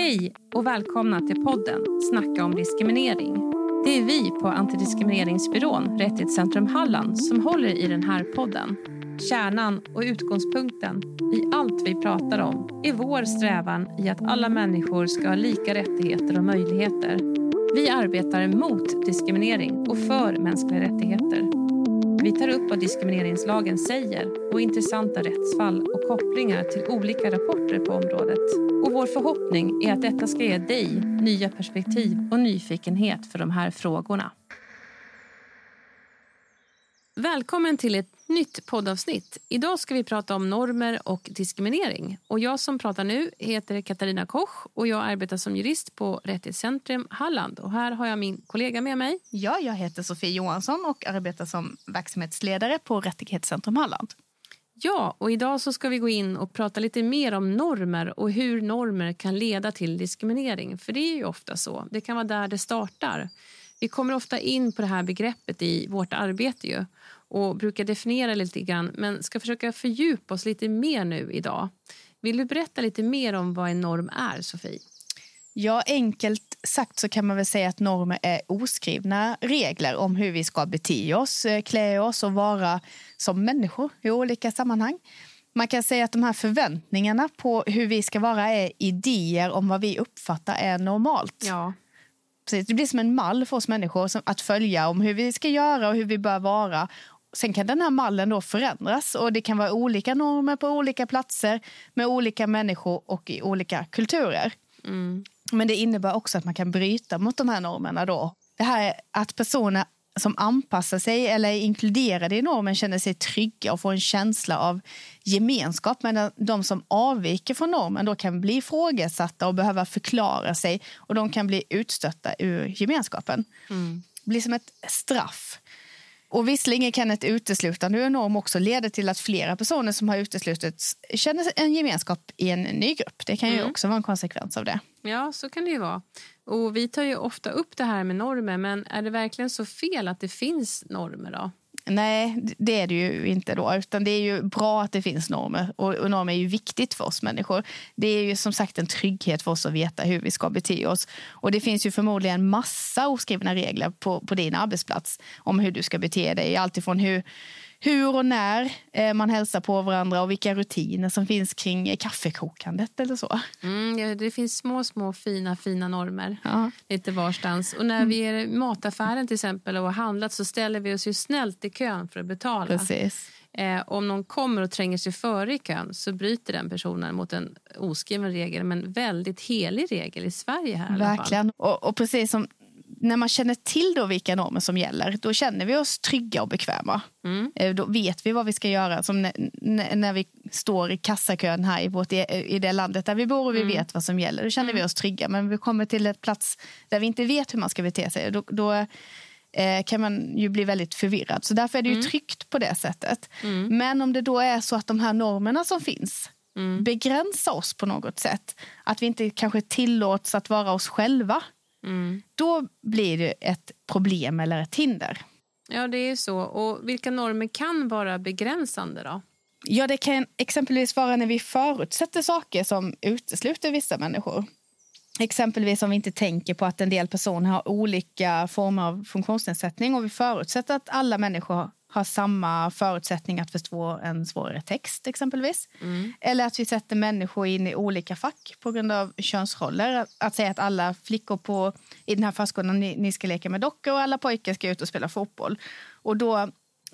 Hej och välkomna till podden Snacka om diskriminering. Det är vi på Antidiskrimineringsbyrån Rättighetscentrum Halland som håller i den här podden. Kärnan och utgångspunkten i allt vi pratar om är vår strävan i att alla människor ska ha lika rättigheter och möjligheter. Vi arbetar mot diskriminering och för mänskliga rättigheter. Vi tar upp vad diskrimineringslagen säger och intressanta rättsfall och kopplingar till olika rapporter på området. Vår förhoppning är att detta ska ge dig nya perspektiv och nyfikenhet för de här frågorna. Välkommen till ett nytt poddavsnitt. Idag ska vi prata om normer och diskriminering. Och jag som pratar nu heter Katarina Koch och jag arbetar som jurist på Rättighetscentrum Halland. Och här har jag min kollega med mig. Ja, jag heter Sofie Johansson och arbetar som verksamhetsledare på Rättighetscentrum Halland. Ja, och idag så ska vi gå in och prata lite mer om normer och hur normer kan leda till diskriminering. För det är ju ofta så. Det kan vara där det startar. Vi kommer ofta in på det här begreppet i vårt arbete ju och brukar definiera lite grann men ska försöka fördjupa oss lite mer nu idag. Vill du berätta lite mer om vad en norm är, Sofie? Ja, enkelt sagt så kan man väl säga att normer är oskrivna regler om hur vi ska bete oss, eh, klä oss och vara som människor i olika sammanhang. Man kan säga att de här förväntningarna på hur vi ska vara är idéer om vad vi uppfattar är normalt. Ja. Precis, det blir som en mall för oss människor att följa om hur vi ska göra och hur vi bör vara. Sen kan den här mallen då förändras och det kan vara olika normer på olika platser med olika människor och i olika kulturer. Mm. Men det innebär också att man kan bryta mot de här normerna då. Det här att personer som anpassar sig eller är inkluderade i normen känner sig trygga och får en känsla av gemenskap. Medan de som avviker från normen då kan bli ifrågasatta och behöva förklara sig och de kan bli utstötta ur gemenskapen. Mm. Det blir som ett straff. Och visserligen kan ett uteslutande ur norm också leda till att flera personer som har uteslutits känner en gemenskap i en ny grupp. Det kan ju mm. också vara en konsekvens av det. Ja, så kan det ju vara. Och vi tar ju ofta upp det här med normer, men är det verkligen så fel att det finns normer då? Nej, det är det ju inte då. Utan det är ju bra att det finns normer. Och, normer är ju viktigt för oss människor. Det är ju som sagt en trygghet för oss att veta hur vi ska bete oss. Och det finns ju förmodligen massa oskrivna regler på, på din arbetsplats om hur du ska bete dig. Alltifrån hur hur och när eh, man hälsar på varandra och vilka rutiner som finns kring kaffekokandet eller så. Mm, ja, det finns små, små fina, fina normer ja. lite varstans. Och när vi är i mataffären till exempel och har handlat så ställer vi oss ju snällt i kön för att betala. Precis. Eh, om någon kommer och tränger sig före i kön så bryter den personen mot en oskriven regel men väldigt helig regel i Sverige. här Verkligen. Och, och, precis som när man känner till då vilka normer som gäller, då känner vi oss trygga och bekväma. Mm. Eh, då vet vi vad vi ska göra. Som när, när vi står i kassakön här i, vårt, i det landet där vi bor och vi mm. vet vad som gäller. Då känner mm. vi oss trygga. Men vi kommer till en plats där vi inte vet hur man ska bete sig. Då, då eh, kan man ju bli väldigt förvirrad. Så därför är det ju mm. tryggt på det sättet. Mm. Men om det då är så att de här normerna som finns mm. begränsar oss på något sätt. Att vi inte kanske tillåts att vara oss själva Mm. Då blir det ett problem eller ett hinder. Ja, det är så. Och vilka normer kan vara begränsande då? Ja, det kan exempelvis vara när vi förutsätter saker som utesluter vissa människor. Exempelvis om vi inte tänker på att en del personer har olika former av funktionsnedsättning och vi förutsätter att alla människor har samma förutsättningar att förstå en svårare text exempelvis. Mm. Eller att vi sätter människor in i olika fack på grund av könsroller. Att, att säga att alla flickor på, i den här förskolan ni, ni, ska leka med dockor och alla pojkar ska ut och spela fotboll. Och då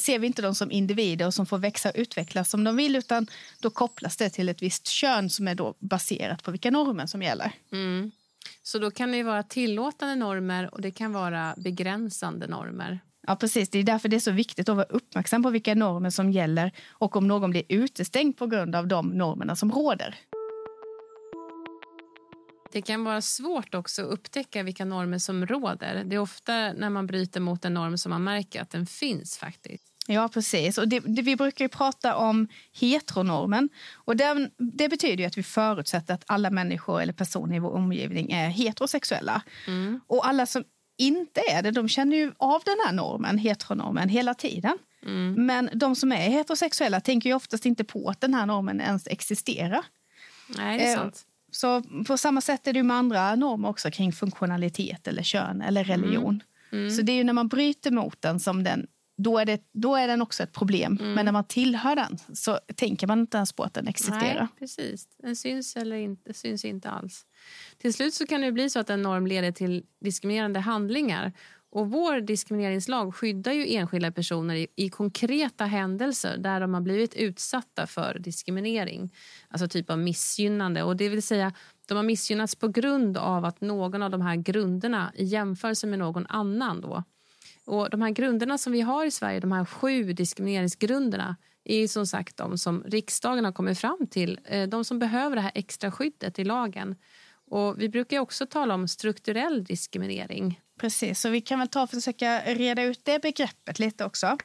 ser vi inte dem som individer som får växa och utvecklas som de vill utan då kopplas det till ett visst kön som är då baserat på vilka normer som gäller. Mm. Så då kan det vara tillåtande normer och det kan vara begränsande normer. Ja, precis. Det är därför det är så viktigt att vara uppmärksam på vilka normer som gäller och om någon blir utestängd på grund av de normerna som råder. Det kan vara svårt också att upptäcka vilka normer som råder. Det är ofta när man bryter mot en norm som man märker att den finns faktiskt. Ja, precis. Och det, det, vi brukar prata om heteronormen. Och den, det betyder att vi förutsätter att alla människor eller personer i vår omgivning är heterosexuella. Mm. Och alla som inte är det, de känner ju av den här normen, heteronormen, hela tiden. Mm. Men de som är heterosexuella tänker ju oftast inte på att den här normen ens existerar. Nej, det är eh, sant. Så på samma sätt är det med andra normer också kring funktionalitet eller kön eller religion. Mm. Mm. Så det är när man bryter mot den som den då är, det, då är den också ett problem. Mm. Men när man tillhör den så tänker man inte ens på att den existerar. Nej, precis. Den syns eller inte, syns inte alls. Till slut så kan det bli så att en norm leder till diskriminerande handlingar. Och Vår diskrimineringslag skyddar ju enskilda personer i, i, konkreta händelser där de har blivit utsatta för diskriminering. Alltså typ av missgynnande. Och det vill säga, de har missgynnats på grund av att någon av de här grunderna i jämförelse med någon annan då, och de här grunderna som vi har i Sverige, de här sju diskrimineringsgrunderna är som sagt de som riksdagen har kommit fram till, eh, de som behöver det här extra skyddet i lagen. Och vi brukar också tala om strukturell diskriminering. Precis, så vi kan väl ta och försöka reda ut det begreppet lite också.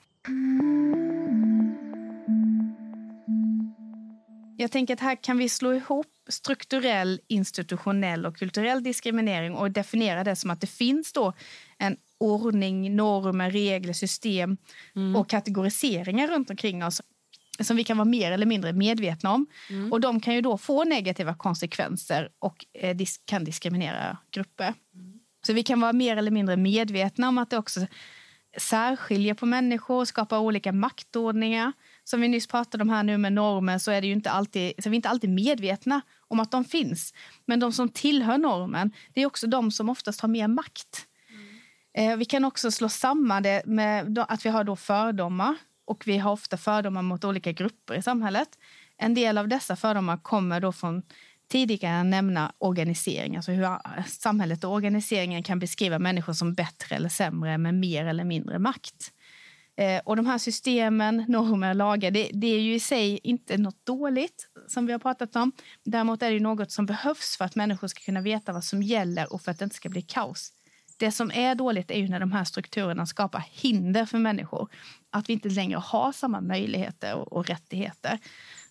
Jag tänker att här kan vi slå ihop strukturell, institutionell och kulturell diskriminering och definiera det som att det finns då en ordning, normer, regler, system mm. och kategoriseringar runt omkring oss som vi kan vara mer eller mindre medvetna om. Mm. Och De kan ju då få negativa konsekvenser och eh, dis kan diskriminera grupper. Mm. Så vi kan vara mer eller mindre medvetna om att det också särskiljer på människor och skapar olika maktordningar. Som vi nyss pratade om här nu med normer så är det ju inte alltid, så vi är inte alltid medvetna om att de finns. Men de som tillhör normen, det är också de som oftast har mer makt. Eh, vi kan också slå samman det med att vi har då fördomar och vi har ofta fördomar mot olika grupper i samhället. En del av dessa fördomar kommer då från tidigare nämna organisering, alltså hur samhället och organiseringen kan beskriva människor som bättre eller sämre med mer eller mindre makt. Eh, och de här systemen, normer och lagar, det, det, är ju i sig inte något dåligt som vi har pratat om. Däremot är det något som behövs för att människor ska kunna veta vad som gäller och för att det inte ska bli kaos. Det som är dåligt är ju när de här strukturerna skapar hinder för människor. Att vi inte längre har samma möjligheter och, och rättigheter.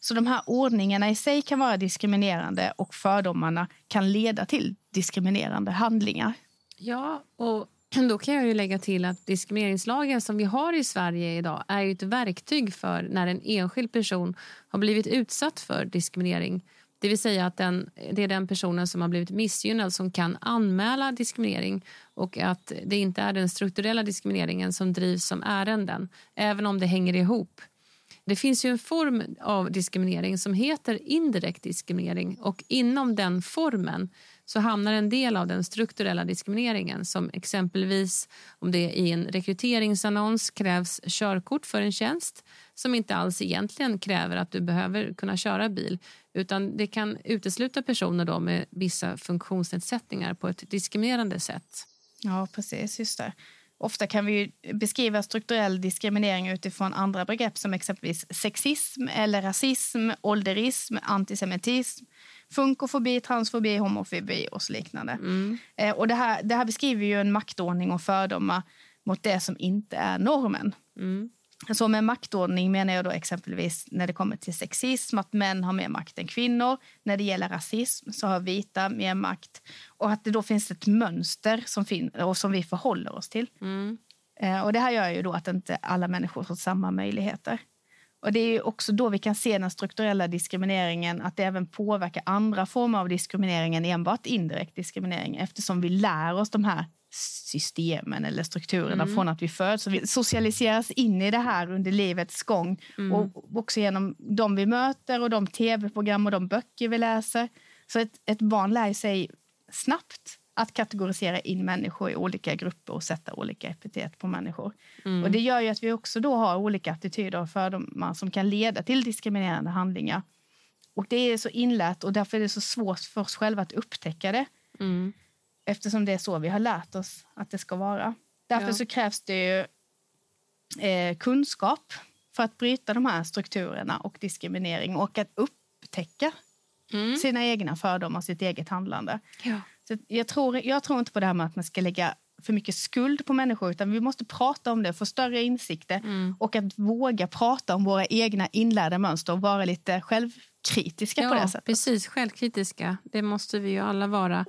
Så de här ordningarna i sig kan vara diskriminerande och fördomarna kan leda till diskriminerande handlingar. Ja, och då kan jag ju lägga till att diskrimineringslagen som vi har i Sverige idag är ett verktyg för när en enskild person har blivit utsatt för diskriminering det vill säga att den, det är den personen som har blivit missgynnad som kan anmäla diskriminering och att det inte är den strukturella diskrimineringen som drivs som ärenden, även om det hänger ihop. Det finns ju en form av diskriminering som heter indirekt diskriminering och inom den formen så hamnar en del av den strukturella diskrimineringen som exempelvis om det i en rekryteringsannons krävs körkort för en tjänst som inte alls egentligen kräver att du behöver kunna köra bil utan det kan utesluta personer då med vissa funktionsnedsättningar på ett diskriminerande sätt. Ja, precis. Just det. Ofta kan vi beskriva strukturell diskriminering utifrån andra begrepp som exempelvis sexism eller rasism, ålderism, antisemitism, funkofobi, transfobi, homofobi och så liknande. Mm. Eh, och det, här, det här beskriver ju en maktordning och fördomar mot det som inte är normen. Mm. Så med maktordning menar jag då exempelvis när det kommer till sexism att män har mer makt än kvinnor. När det gäller rasism så har vita mer makt. Och att det då finns ett mönster som, fin och som vi förhåller oss till. Mm. Eh, och det här gör ju då att inte alla människor får samma möjligheter. Och det är också då vi kan se den strukturella diskrimineringen att det även påverkar andra former av diskriminering än enbart indirekt diskriminering eftersom vi lär oss de här systemen eller strukturerna mm. från att vi föds. Vi socialiseras in i det här under livets gång mm. och också genom de vi möter och de tv-program och de böcker vi läser. Så ett, ett barn lär sig snabbt att kategorisera in människor i olika grupper och sätta olika epitet på människor. Mm. Och Det gör ju att vi också då har olika attityder och fördomar som kan leda till diskriminerande handlingar. Och Det är så inlärt och därför är det så svårt för oss själva att upptäcka det. Mm. Eftersom det är så vi har lärt oss att det ska vara. Därför ja. så krävs det ju, eh, kunskap för att bryta de här strukturerna och diskriminering och att upptäcka mm. sina egna fördomar och sitt eget handlande. Ja. Så jag, tror, jag tror inte på det här med att man ska lägga för mycket skuld på människor utan vi måste prata om det, få större insikter mm. och att våga prata om våra egna inlärda mönster och vara lite självkritiska ja, på det sättet. Precis, självkritiska. Det måste vi ju alla vara.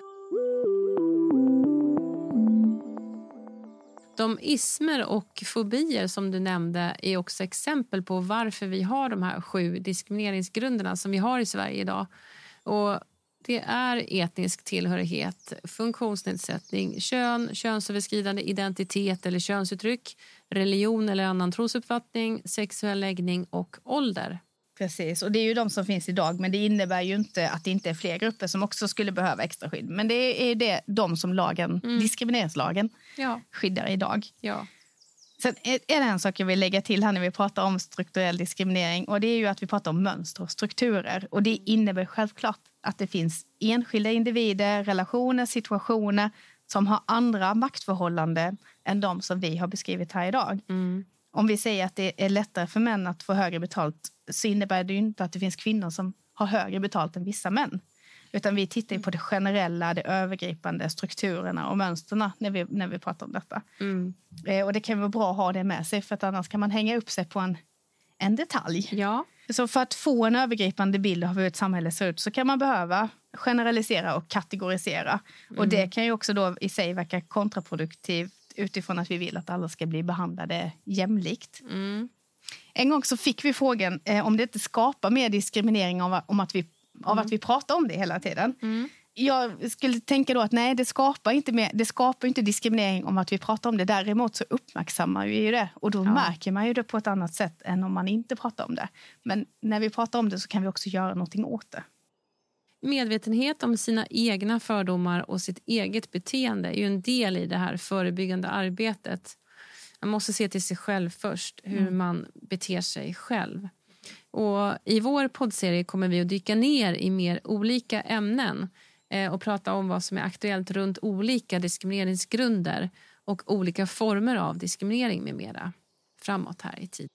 De ismer och fobier som du nämnde är också exempel på varför vi har de här sju diskrimineringsgrunderna som vi har i Sverige idag. Och Det är etnisk tillhörighet, funktionsnedsättning, kön, könsöverskridande identitet eller könsuttryck, religion eller annan trosuppfattning, sexuell läggning och ålder. Precis, och det är ju de som finns idag, men det innebär ju inte att det inte är fler grupper som också skulle behöva extra skydd. Men det är det, de som lagen, mm. diskrimineringslagen ja. skyddar idag. Ja. Sen är det en sak jag vill lägga till här när vi pratar om strukturell diskriminering och det är ju att vi pratar om mönster och strukturer. Och det innebär självklart att det finns enskilda individer, relationer, situationer som har andra maktförhållanden än de som vi har beskrivit här idag. Mm. Om vi säger att det är lättare för män att få högre betalt så innebär det inte att det finns kvinnor som har högre betalt än vissa män. Utan vi tittar på det generella, de övergripande strukturerna och mönstren när vi, när vi pratar om detta. Mm. Eh, och det kan vara bra att ha det med sig för att annars kan man hänga upp sig på en, en detalj. Ja. Så för att få en övergripande bild av hur ett samhälle ser ut så kan man behöva generalisera och kategorisera. Mm. Och det kan ju också då i sig verka kontraproduktivt utifrån att vi vill att alla ska bli behandlade jämlikt. Mm. En gång så fick vi frågan eh, om det inte skapar mer diskriminering av, om att vi, av mm. att vi pratar om det hela tiden. Mm. Jag skulle tänka då att nej, det skapar inte, mer, det skapar inte diskriminering om att vi pratar om det. Däremot så uppmärksammar vi ju det och då ja. märker man ju det på ett annat sätt än om man inte pratar om det. Men när vi pratar om det så kan vi också göra någonting åt det. Medvetenhet om sina egna fördomar och sitt eget beteende är ju en del i det här förebyggande arbetet. Man måste se till sig själv först, hur mm. man beter sig själv. Och I vår poddserie kommer vi att dyka ner i mer olika ämnen eh, och prata om vad som är aktuellt runt olika diskrimineringsgrunder och olika former av diskriminering med mera framåt här i tid.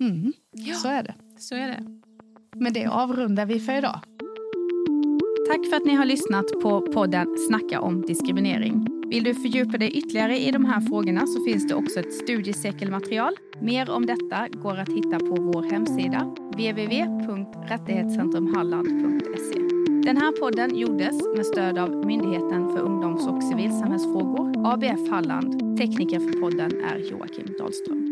Mm, ja, så är det. Så är det. Med det avrundar vi för idag. Tack för att ni har lyssnat på podden Snacka om diskriminering. Vill du fördjupa dig ytterligare i de här frågorna så finns det också ett studiecirkelmaterial. Mer om detta går att hitta på vår hemsida www.rättighetscentrumhalland.se. Den här podden gjordes med stöd av Myndigheten för ungdoms och civilsamhällsfrågor, ABF Halland. Tekniker för podden är Joakim Dahlström.